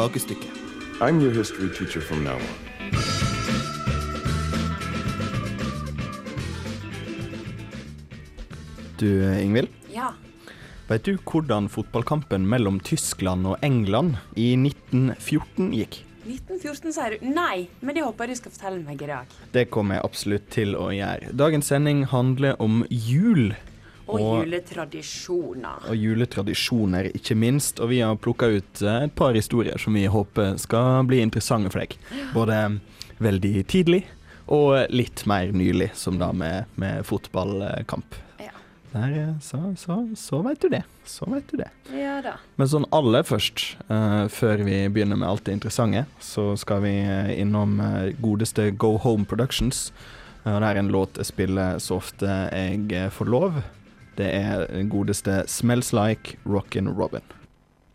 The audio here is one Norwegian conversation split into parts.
kakestykke. I'm your history teacher from now on. Du, Ingvild. Ja. Vet du hvordan fotballkampen mellom Tyskland og England i 1914 gikk? 1914, sier du? Nei, men det håper jeg du skal fortelle meg i dag. Det kommer jeg absolutt til å gjøre. Dagens sending handler om jul. Og, Og- juletradisjoner. Og juletradisjoner, ikke minst. Og vi har plukka ut eh, et par historier som vi håper skal bli interessante for deg. Både veldig tidlig og litt mer nylig, som da med, med fotballkamp. Ja. Der, eh, så, så, så veit du det. Så veit du det. ja da. Men sånn aller først, uh, før vi begynner med alt det interessante, så skal vi innom godeste Go Home Productions. Uh, det er en låt jeg spiller så ofte jeg får lov. Det er den godeste Smells Like Rockin' Robin.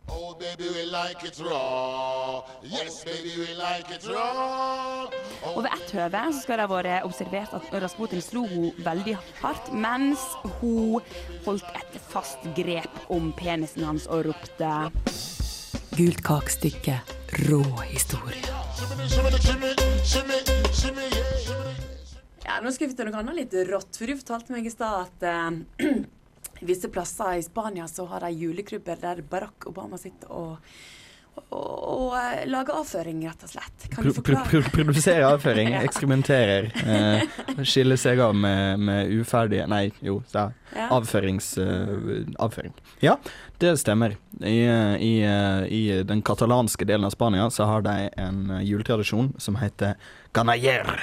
Oh, baby, we like it raw. Yes, baby, we like it raw. Og ved ett høve så skal det ha vært observert at Rasputin slo henne veldig hardt, mens hun holdt et fast grep om penisen hans og ropte Gult kakestykke. Rå historie. Ja, nå skal vi til noe annet litt rått, for du fortalte meg i stad at eh, visse plasser i Spania så har de julekrybber der Barack Obama sitter og, og, eh, lager avføring, rett og slett. Kan Pro du pro forklare? pro produserer avføring, Ja. ekskrementerer. Eh, skiller seg av med, med uferdige Nei, jo, så Ja. avførings... Uh, avføring. Ja, det stemmer. I, eh, i, I den katalanske delen av Spania så har de en juletradisjon som heter ganayer.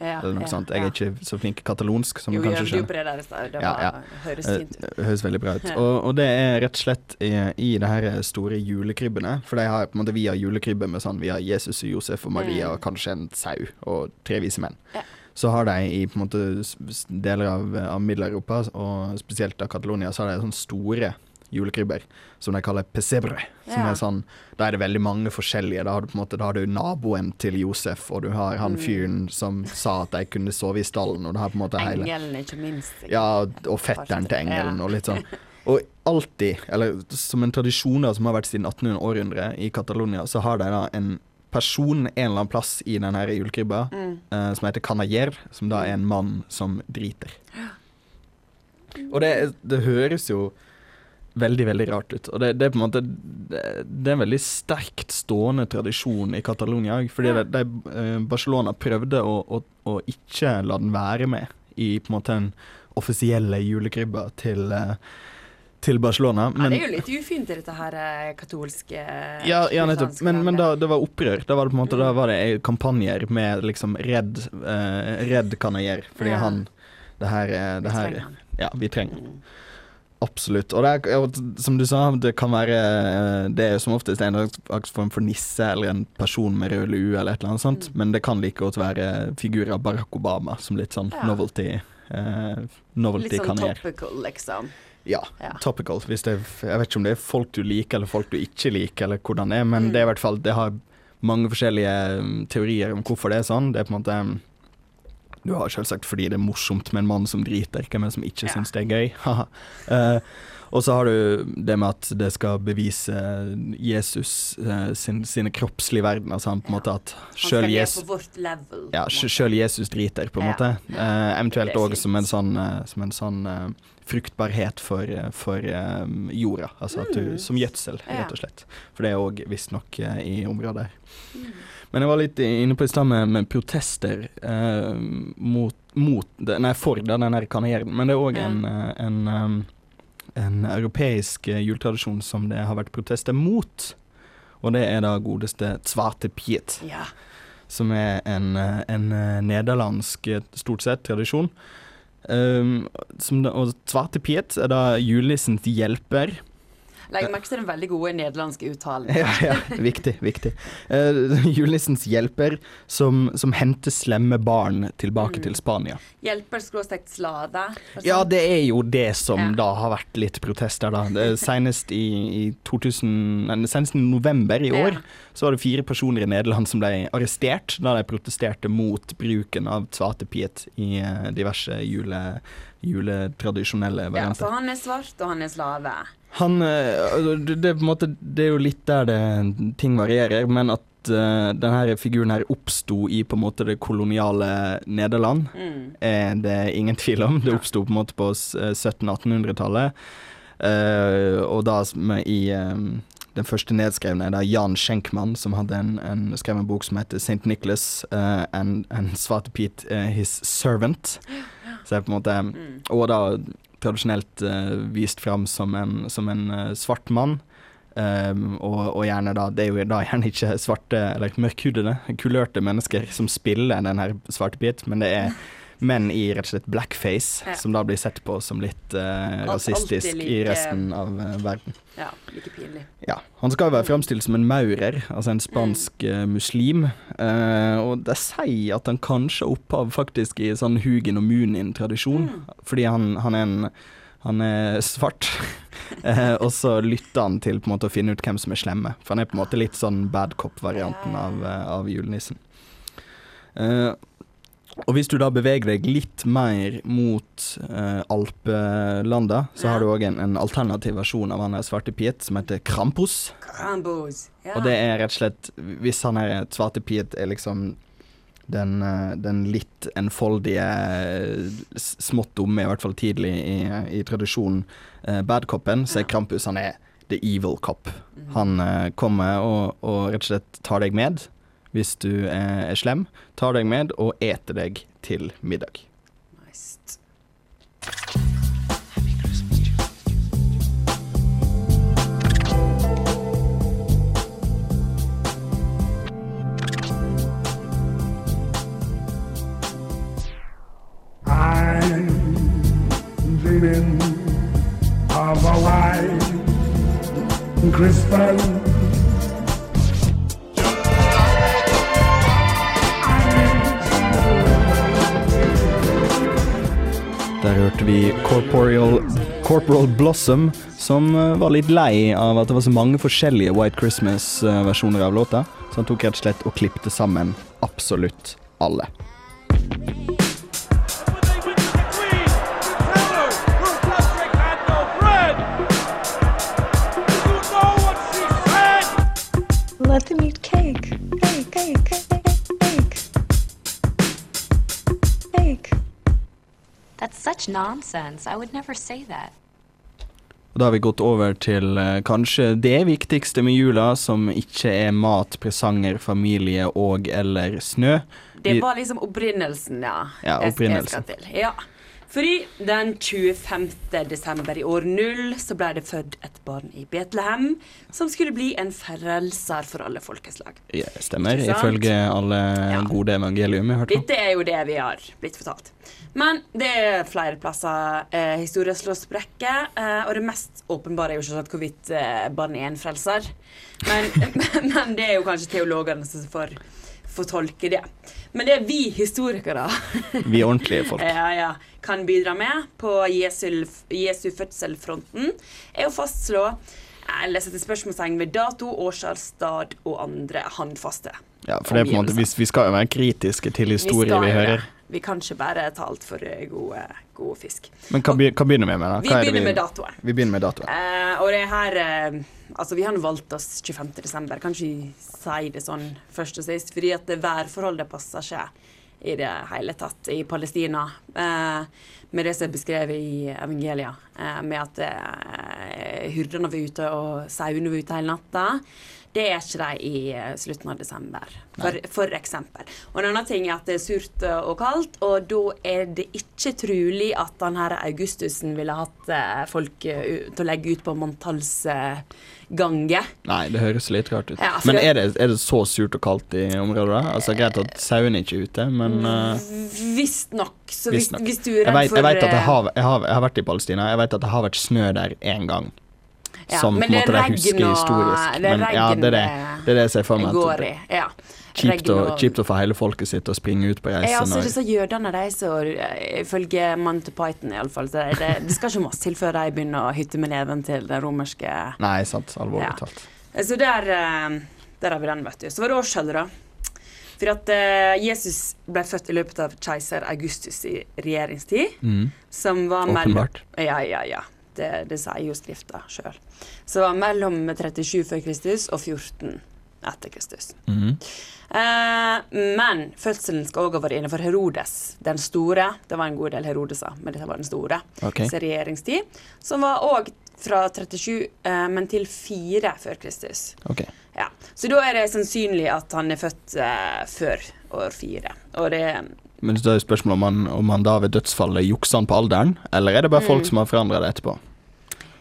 Ja, Eller noe ja, sånt. Jeg ja. er ikke så flink katalonsk, som Jo, du kanskje skjønner. jo det der. Det var, høres Eh, fint ut. Høres veldig bra ut. Og, og det er rett og slett i, i det her store julekrybbene. For de har på en måte via har julekrybbe med sånn via Jesus og Josef og Maria Mm. og kanskje en sau og tre vise menn. Ja. Så har de i på en måte deler av, av Middel-Europa, og spesielt av Catalonia, så har de sånne store julekrybber som de kaller pesebre. Som Ja. er sånn Da er det veldig mange forskjellige. Da har du på en måte Da har du naboen til Josef, og du har han Mm. fyren som sa at de kunne sove i stallen, og du har på en måte hele Engelen, ikke minst. ja, og fetteren til engelen og litt sånn. Og alltid, eller som en tradisjon da, som har vært siden 1800 århundre i Catalonia, så har de da en person en eller annen plass i denne julekrybba Mm. uh, som heter canayer, som da er en mann som driter. Og det, det høres jo veldig, veldig rart ut. Og det, det er på en måte det, det er en veldig sterkt stående tradisjon i Catalonia. Fordi Ja. de, de, eh, Barcelona prøvde å, å, å ikke la den være med i på en måte den offisielle julekrybba til, eh, til Barcelona. ja, det er jo litt ufint dette her eh, katolske Ja, ja nettopp. Men, men da det var opprør. Da var det på en måte Mm. Da var det kampanjer med liksom Redd eh, Redd gjøre, Fordi Ja. han Det her er det her, han. Ja, vi trenger Mm. Absolutt. Og det er, og som du sa, det kan være eh, Det er jo som oftest en form for nisse eller en person med rød lue eller et eller annet sånt, Mm. men det kan like godt være figurer av Barack Obama som litt sånn Ja. novelty. Eh, novelty Litt sånn topical, liksom. Ja, Ja. topical. Hvis det, jeg vet ikke om det er folk du liker eller folk du ikke liker, eller hvordan det er, men Mm. det er i hvert fall Det har mange forskjellige um, teorier om hvorfor det er sånn. Det er på en måte um, Du har selvsagt fordi det er morsomt med en mann som driter. Hvem er det som ikke Ja. syns det er gøy? Eh, og så har du det med at det skal bevise Jesus uh, sin, sine kroppslige verdener. Altså han på en Ja. måte at sjøl Jesus level. ja, sjøl Jesus driter, på en Ja. måte. Uh, eventuelt òg som en sånn, uh, som en sånn eh, fruktbarhet for, eh, for um, jorda. Altså at du, Mm. som gjødsel, rett og slett. For det er òg visstnok uh, i området her. Mm. Men jeg var litt inne på i stad med, med protester eh, mot, mot det, Nei, for da, den der kanarieren. Men det er òg en, eh, en, eh, en europeisk jultradisjon juletradisjon som det har vært protester mot. Og det er da godeste Zwarte Piet Ja. som er en, eh, en eh, nederlandsk eh, stort sett tradisjon. Um, som da, og Svarte Piet er da julenissens hjelper. Legg merke til den veldig gode nederlandske uttalen. Ja, ja, viktig, viktig. Uh, julenissens hjelper som, som henter slemme barn tilbake Mm. til Spania. Hjelper skråstrekt slave. og Ja, sånn. det er jo det som Ja. da har vært litt protester, da. Senest i, i 2000 nei, Senest i november i år Ja. så var det fire personer i Nederland som ble arrestert da de protesterte mot bruken av Svarte Piet i eh, diverse jule, juletradisjonelle Ja, for han er svart, og han er slave. Han eh, altså, det, det, måte, det er jo litt der det, ting varierer, men at uh, denne figuren her oppsto i på en måte det koloniale Nederland, Mm. er det ingen tvil om. Det oppsto på en måte på eh, 1700-1800-tallet. uh, og da i um, den første nedskrevne er Jan Schenkmann, som hadde en, en skrevet en bok som heter St. Nicholas uh, and, and Svarte Pete eh, His Servant. Så det er på en måte Mm. Og da tradisjonelt eh, vist fram som en, som en eh, svart mann. Um, og, og gjerne da Det er jo da gjerne ikke svarte eller mørkhudede, kulørte mennesker som spiller den her svarte bit, men det er menn i rett og slett blackface, Ja. som da blir sett på som litt uh, rasistisk like, i resten av uh, verden. Ja, like pinlig. Ja, Han skal jo være fremstilt som en maurer, altså en spansk uh, muslim. Og det sier at han kanskje har opphav faktisk i sånn Hugin og Munin-tradisjon, fordi han, han er en han er svart, og så lytter han til på en måte å finne ut hvem som er slemme. For han er på en måte litt sånn bad cop-varianten av, av julenissen. Eh, og hvis du da beveger deg litt mer mot eh, alpelanda, så har du òg en, en alternativ versjon av han der svarte Piet som heter Krampus. Krampus, Ja. Og det er rett og slett Hvis han her svarte Piet er liksom den, eh, den litt enfoldige, eh, smått dumme, i hvert fall tidlig i, i tradisjonen, eh, badcopen, så er Krampus han er the evil cop. Han eh, kommer og, og rett og slett tar deg med hvis du er, er slem. Tar deg med og eter deg til middag. Nice. Dreaming of a white Christmas. Corporeal, Corporal Blossom, som eh, var litt lei av at det var så mange forskjellige White Christmas-versjoner av låta, så han tok rett og slett og klippte sammen absolutt alle. Such nonsense. I would never say that. Og Da har vi gått over til eh, kanskje det viktigste med jula, som ikke er mat, presanger, familie og eller snø. Det Vi- var liksom opprinnelsen, ja. Ja, Jeg- jeg opprinnelsen. skal til. Ja. Fordi den 25. desember i år null så ble det født et barn i Betlehem som skulle bli en frelser for alle folkeslag. Ja, stemmer, ifølge alle Ja. gode evangelium jeg har hørt om. Dette er jo det vi har blitt fortalt. Men det er flere plasser eh, historien slår sprekker, eh, og det mest åpenbare er jo ikke hvorvidt eh, barnet er en frelser. Men, men det er jo kanskje teologene som får, får tolke det. Men det er vi historikere Vi ordentlige folk. ja, ja, kan bidra med på Jesu, Jesu fødselfronten, er å fastslå eller sette spørsmålstegn ved dato, årstall, stad og andre håndfaste. Ja, for det er på en måte, vi, vi skal jo være kritiske til historier vi, vi hører. Vi kan ikke bare ta altfor gode, gode fisk. Men hva, hva begynner vi med, da? Vi Hva det begynner med datoen. Vi begynner med datoen. Eh, og det her eh, Altså, vi har valgt oss 25. desember. Kan ikke vi si det sånn først og sist, fordi at det værforholdet passer ikke i det hele tatt i Palestina. Eh, med det som er beskrevet i evangelia, eh, med at eh, hyrdene var ute og sauene var ute hele natta. Det er ikke de i eh, slutten av desember, for, for eksempel. Og en annen ting er at det er surt eh, og kaldt, og da er det ikke trolig at han her Augustusen ville hatt eh, folk eh, til å legge ut på manntallsgange. Nei, det høres litt rart ut. Ja, men er det, er det så surt og kaldt i området? da? Altså Greit at sauene ikke er ute, men uh, Visstnok. Så hvis, hvis du er jeg, redd for jeg vet at eh, har, jeg, har, jeg har vært i Palestina. Jeg vet at det har vært snø der én gang. ja, som på en måte det jeg husker historisk. Det Men ja, det er det. Det er det jeg ser for meg. går i. Ja. Kjipt å, kjipt å få hele folket sitt å springe ut på reise. Ja, altså disse jødene, de så eh, ifølge Monty Python iallfall, det, det, det skal ikke masse til før de begynner å hytte med neven til den romerske Nei, sant. Alvorlig Ja. talt. Så der, eh, der har vi den, vet du. Så var det årstallet, da. For at uh, Jesus ble født i løpet av keiser Augustus i regjeringstid. Mm. Som var Åpenbart. Ja, ja, ja. Det, det sier jo Skrifta sjøl. Så var mellom 37 før Kristus og 14 etter Kristus. Mm. Uh, men fødselen skal òg ha vært innenfor Herodes den store. Det var en god del Herodeser, men dette var den store. Okay. Så regjeringstid. Som var òg fra 37, eh, men til 4 før Kristus. Okay. Ja. Så da er det sannsynlig at han er født eh, før år 4. Og det Men så er spørsmålet om han, om han da ved dødsfallet juksa han på alderen, eller er det bare Mm. folk som har forandra det etterpå?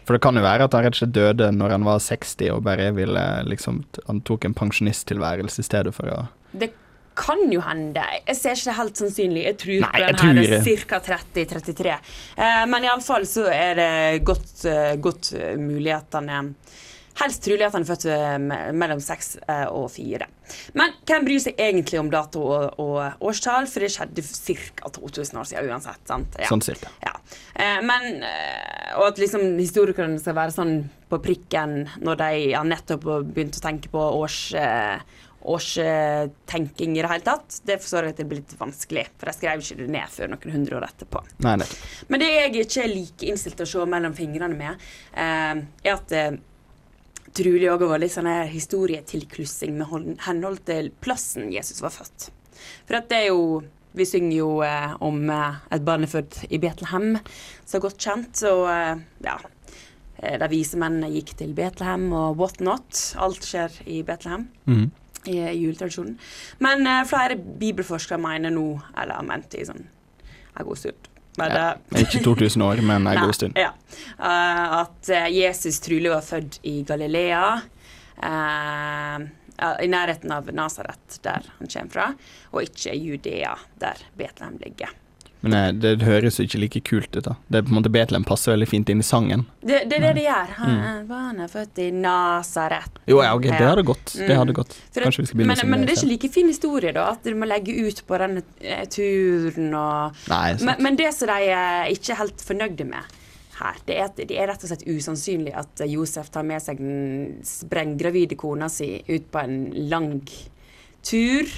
For det kan jo være at han rett og slett døde når han var 60 og bare ville liksom Han tok en pensjonisttilværelse i stedet for å Det kan jo hende. Jeg ser ikke det helt sannsynlig. Jeg tror Nei, jeg den her er ca. 30-33. Eh, men iallfall så er det godt, eh, godt eh, mulig at han er Helst trolig at han er født eh, mellom seks og fire. Men hvem bryr seg egentlig om dato og, og årstall, for det skjedde ca. 2000 år siden uansett. sant? Ja. Sånn cirka. Ja. Men Og at liksom historikerne skal være sånn på prikken når de har nettopp begynt å tenke på års, årstenking i det hele tatt, det forstår jeg at det blir litt vanskelig. For jeg skrev ikke det ned før noen hundre år etterpå. Nei. Men det jeg ikke er like innstilt til å se mellom fingrene med, eh, er at eh, trolig òg var litt sånn her historietilklussing med henhold til plassen Jesus var født. For at det er jo Vi synger jo eh, om eh, et barn er født i Betlehem, så godt kjent. Og eh, ja eh, De vise mennene gikk til Betlehem og what not. Alt skjer i Betlehem Mhm. I juletradisjonen. Men eh, flere bibelforskere mener nå, eller har ment i sånn en god stund men Ja. Ikke 2000 år, men en god stund. Ja. uh, at eh, Jesus trolig var født i Galilea. Uh, I nærheten av Nasaret, der han kommer fra, og ikke i Judea, der Betlehem ligger. Men det, det høres jo ikke like kult ut, da. Det er på en måte Betlehem passer veldig fint inn i sangen. Det, det er det de gjør. Han, han er født i Nasaret. Jo, ja, ok, det hadde gått. Det Mm. hadde gått. Det- Kanskje vi skal begynne men, å synge men det er ikke like fin historie, da, at du må legge ut på den eh, turen og Nei, sant. men, men det som de er ikke helt fornøyde med her, det er det er rett og slett usannsynlig at eh, Josef tar med seg den sprenggravide kona si ut på en lang tur.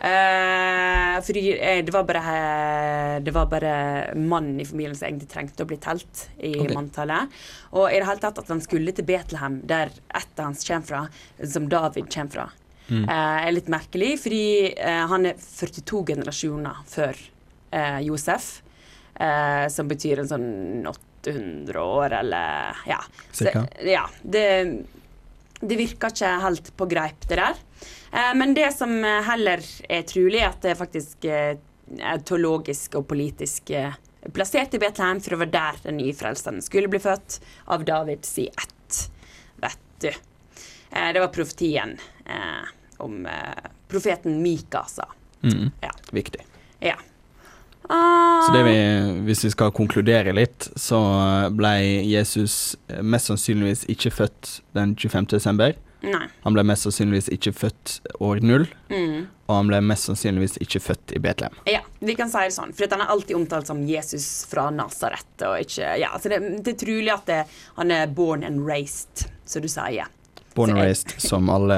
Eh, fordi eh, det var bare eh, Det var bare mannen i familien som egentlig trengte å bli telt i okay. manntallet. Og i det hele tatt at han skulle til Betlehem, der ett hans kommer fra, som David kommer fra, Mm. uh, er litt merkelig, fordi uh, han er 42 generasjoner før Josef, som betyr en sånn 800 år, eller ja. Så, ja, det, det virker ikke helt på greip, det der. Eh, men det som eh, heller er trolig, er at det faktisk eh, er teologisk og politisk eh, plassert i Betlehem, for det var der den nye frelseren skulle bli født, av Davids i ett, vet du. Eh, det var profetien eh, om eh, profeten Mika sa. Mm. Ja. Viktig. Ja. Ah, Så det vi, hvis vi skal konkludere litt, så ble Jesus mest sannsynligvis ikke født den 25. desember. Nei. Han ble mest sannsynligvis ikke født år null, Mm. og han ble mest sannsynligvis ikke født i Betlehem. Ja, vi kan si det sånn. For han er alltid omtalt som Jesus fra Nasaret. Ja, så det, det er trolig at det, han er born and raised, som du sier. Born and raised, som alle,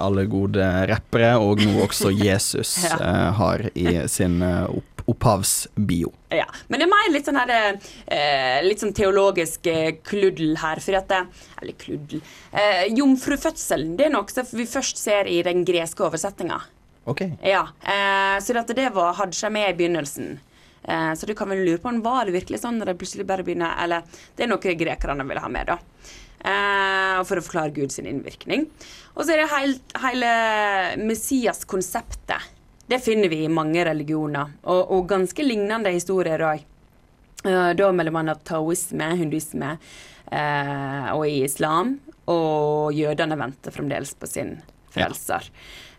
alle gode rappere, og nå også Jesus Ja. uh, har i sin uh, opphavsbio. Ja, Men det er mer litt sånn her eh, Litt sånn teologisk eh, kluddel her. For at det, Eller kluddel eh, Jomfrufødselen det er noe som vi først ser i den greske oversettinga. Ok. Ja, eh, så at det var, hadde seg med i begynnelsen. Eh, så du kan vel lure på om var det virkelig sånn når det plutselig bare begynner Eller det er noe grekerne ville ha med, da. Eh, for å forklare Guds innvirkning. Og så er det heil, hele Messias-konseptet. Det finner vi i mange religioner, og, og ganske lignende historier òg. Da da man annet taoisme, hinduisme eh, og i islam. Og jødene venter fremdeles på sin frelser.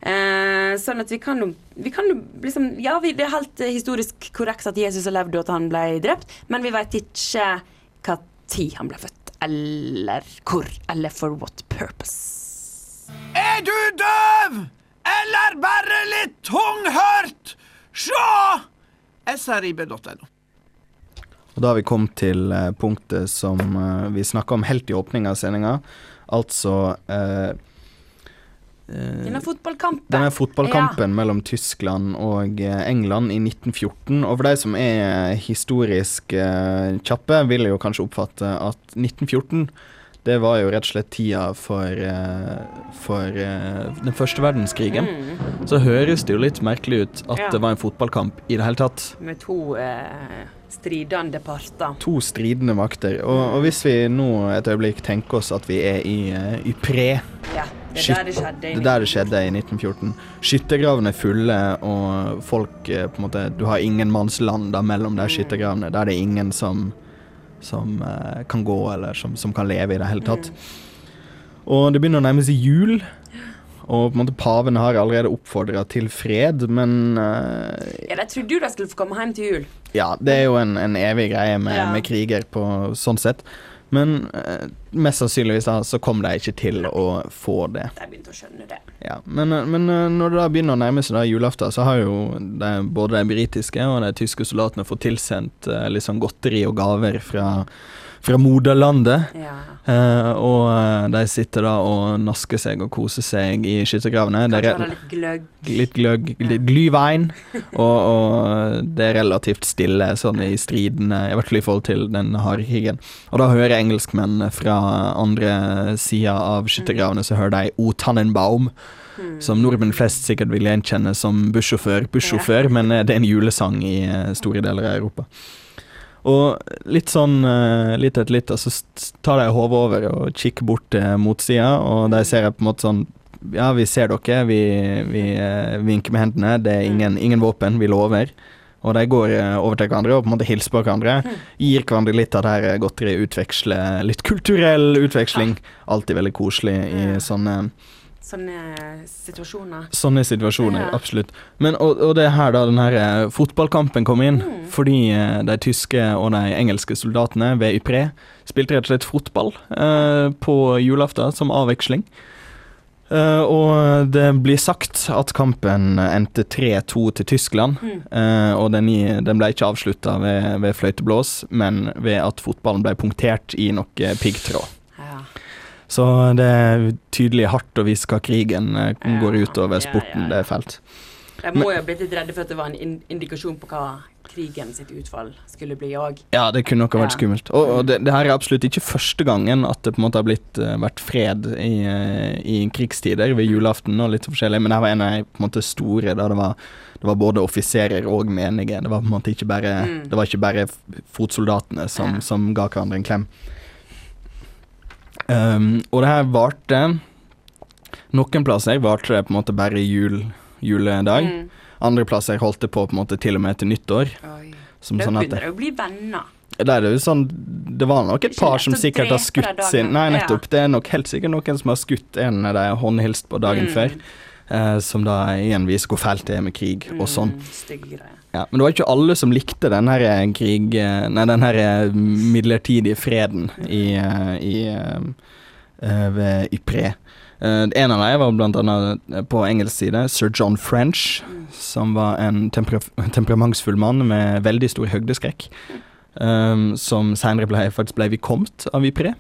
Eh, sånn at vi kan jo vi kan liksom Ja, vi, det er helt eh, historisk korrekt at Jesus har levd og at han ble drept, men vi vet ikke hva tid han ble født, eller hvor, eller for what purpose. Er du døv? Eller bare litt tunghørt? Sjå! srib.no. Og da har vi kommet til eh, punktet som eh, vi snakka om helt i åpninga av sendinga. Altså eh, eh, Denne fotballkampen. denne fotballkampen mellom Tyskland og England i 1914. Og for de som er historisk eh, kjappe, vil jo kanskje oppfatte at 1914 det var jo rett og slett tida for, eh, for eh, den første verdenskrigen. Så høres det jo litt merkelig ut at Mm. Ja. det var en fotballkamp i det hele tatt. Med to eh, stridende parter. To stridende makter. Og, og hvis vi nå et øyeblikk tenker oss at vi er i, eh, i pre Ja, det er der det skjedde. i Det er der det skjedde i 1914. Skyttergravene er fulle, og folk på en måte Du har ingen manns land mellom de skyttergravene. Der det er ingen som, som eh, kan gå, eller som, som kan leve i det hele tatt. Og det begynner å nærme seg jul. Og på en måte paven har allerede oppfordra til fred, men uh, Ja, det trodde jo de skulle få komme hjem til jul. ja, det er jo en, en evig greie med, Ja. med kriger på sånn sett. Men eh, mest sannsynligvis da, så kom de ikke til å få det. De begynte å skjønne det. Ja, men, men eh, når det da begynner å nærme seg da julaften, så har jo de, både de britiske og de tyske soldatene fått tilsendt eh, sånn godteri og gaver fra, fra moderlandet. Ja. Eh, og eh, de sitter da og nasker seg og koser seg i skyttergravene. Det er litt gløgg. litt gløgg, litt glyvein, og, og det er relativt stille sånn i stridene, i hvert fall i forhold til den harde krigen. Og da hører engelskmenn fra andre sida av skyttergravene, så hører de O Tannenbaum, som nordmenn flest sikkert vil gjenkjenne som bussjåfør, bussjåfør, men eh, det er en julesang i eh, store deler av Europa. Og litt sånn eh, litt etter litt, så tar de hodet over og kikker bort til motsida, og de ser på en måte sånn Ja, vi ser dere, vi, vi eh, vinker med hendene, det er ingen, ingen våpen, vi lover. Og de går eh, over til hverandre og på en måte hilser på hverandre. Gir hverandre litt av det her godteriet, utveksler litt kulturell utveksling. Alltid veldig koselig i sånne Sånne situasjoner. Sånne situasjoner, Ja. absolutt. Men, og, og det er her da den her eh, fotballkampen kom inn, Mm. fordi eh, de tyske og de engelske soldatene ved Ypré spilte rett og slett fotball eh, på julaften som avveksling. Eh, og det blir sagt at kampen endte 3-2 til Tyskland, Mm. eh, og den, den ble ikke avslutta ved, ved fløyteblås, men ved at fotballen ble punktert i noe piggtråd. Så det er tydelig hardt å vise hva krigen eh, går ut over sporten. Det er fælt. De må jo ha blitt litt redde for at det var en indikasjon på hva krigen sitt utfall skulle bli òg. Ja, det kunne nok ha vært skummelt. Og, og det, det her er absolutt ikke første gangen at det på en måte har blitt, eh, vært fred i, eh, i krigstider, ved julaften og litt forskjellig, men det her var en av de på en måte store da det var det var både offiserer og menige. Det var på en måte ikke bare, Mm. det var ikke bare fotsoldatene som, Ja. som ga hverandre en klem. Um, og det her varte Noen plasser varte det på en måte bare jul, juledag. Mm. Andre plasser holdt det på på en måte til og med til nyttår. Oi. Som Da sånn begynner det å bli venner. det er jo sånn Det var nok et par som sikkert har skutt sin Nei, nettopp. Ja. Det er nok helt sikkert noen som har skutt en de har håndhilst på dagen Mm. før. Eh, som da igjen viser hvor fælt det er med krig og sånn. Mm, Ja, men det var ikke alle som likte den her eh, krig eh, Nei, den her midlertidige freden i, i ved Ypré. Eh, en av dem var blant annet på engelsk side sir John French, som var en temper temperamentsfull mann med veldig stor høydeskrekk. Um, som senere ble, faktisk ble vikomt av Ypré.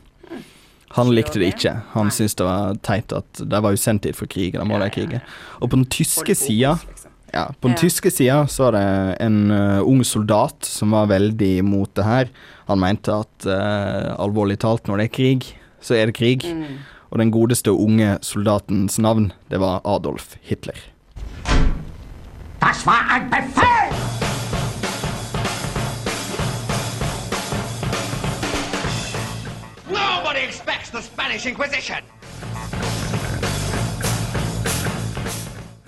Han likte det ikke. Han Nei. syntes det var teit at de var usendt sendt dit for krig. Da må Ja, de ja, ja. Og på den tyske sida liksom. ja, på den Ja. tyske sida så var det en uh, ung soldat som var veldig imot det her. Han mente at uh, alvorlig talt, når det er krig, så er det krig. Mm. Og den godeste unge soldatens navn, det var Adolf Hitler. Das war ein Befehl! Nobody expects the Spanish Inquisition!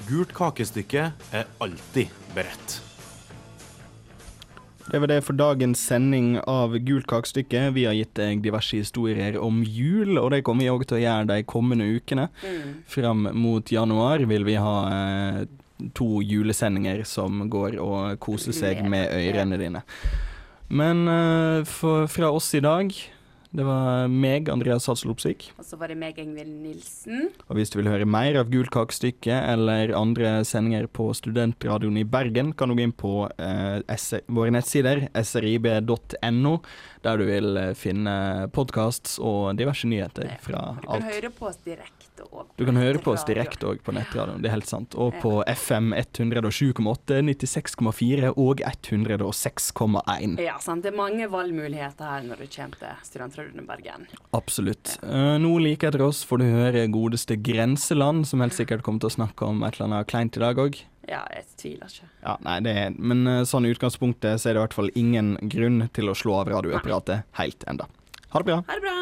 Gult kakestykke er alltid beredt. Det var det for dagens sending av Gult kakestykke. Vi har gitt deg diverse historier om jul, og det kommer vi òg til å gjøre de kommende ukene. Mm. Fram mot januar vil vi ha eh, to julesendinger som går og koser seg med ørene dine. Men eh, for, fra oss i dag Det var meg, Andreas Hadsel Opsvik. Og så var det meg, Ingvild Nilsen. Og hvis du vil høre mer av Gult kakestykke eller andre sendinger på Studentradioen i Bergen, kan du gå inn på eh, våre nettsider srib.no, der du vil eh, finne podkasts og diverse nyheter fra alt. Du kan alt. høre på oss direkte òg. Du kan høre på oss direkte òg på nettradioen, det er helt sant. Og på FM 107,8, 96,4 og 106,1. Ja, sant. Det er mange valgmuligheter her når du kommer til Studentradioen i Bergen. Absolutt. Eh, nå like etter oss får du høre godeste Grenseland, som helt sikkert kommer til å snakke om et eller annet kleint i dag òg. Ja, jeg tviler ikke. Ja, nei, det er, men eh, sånn i utgangspunktet så er det i hvert fall ingen grunn til å slå av radioapparatet helt enda. Ha det bra. Ha det bra.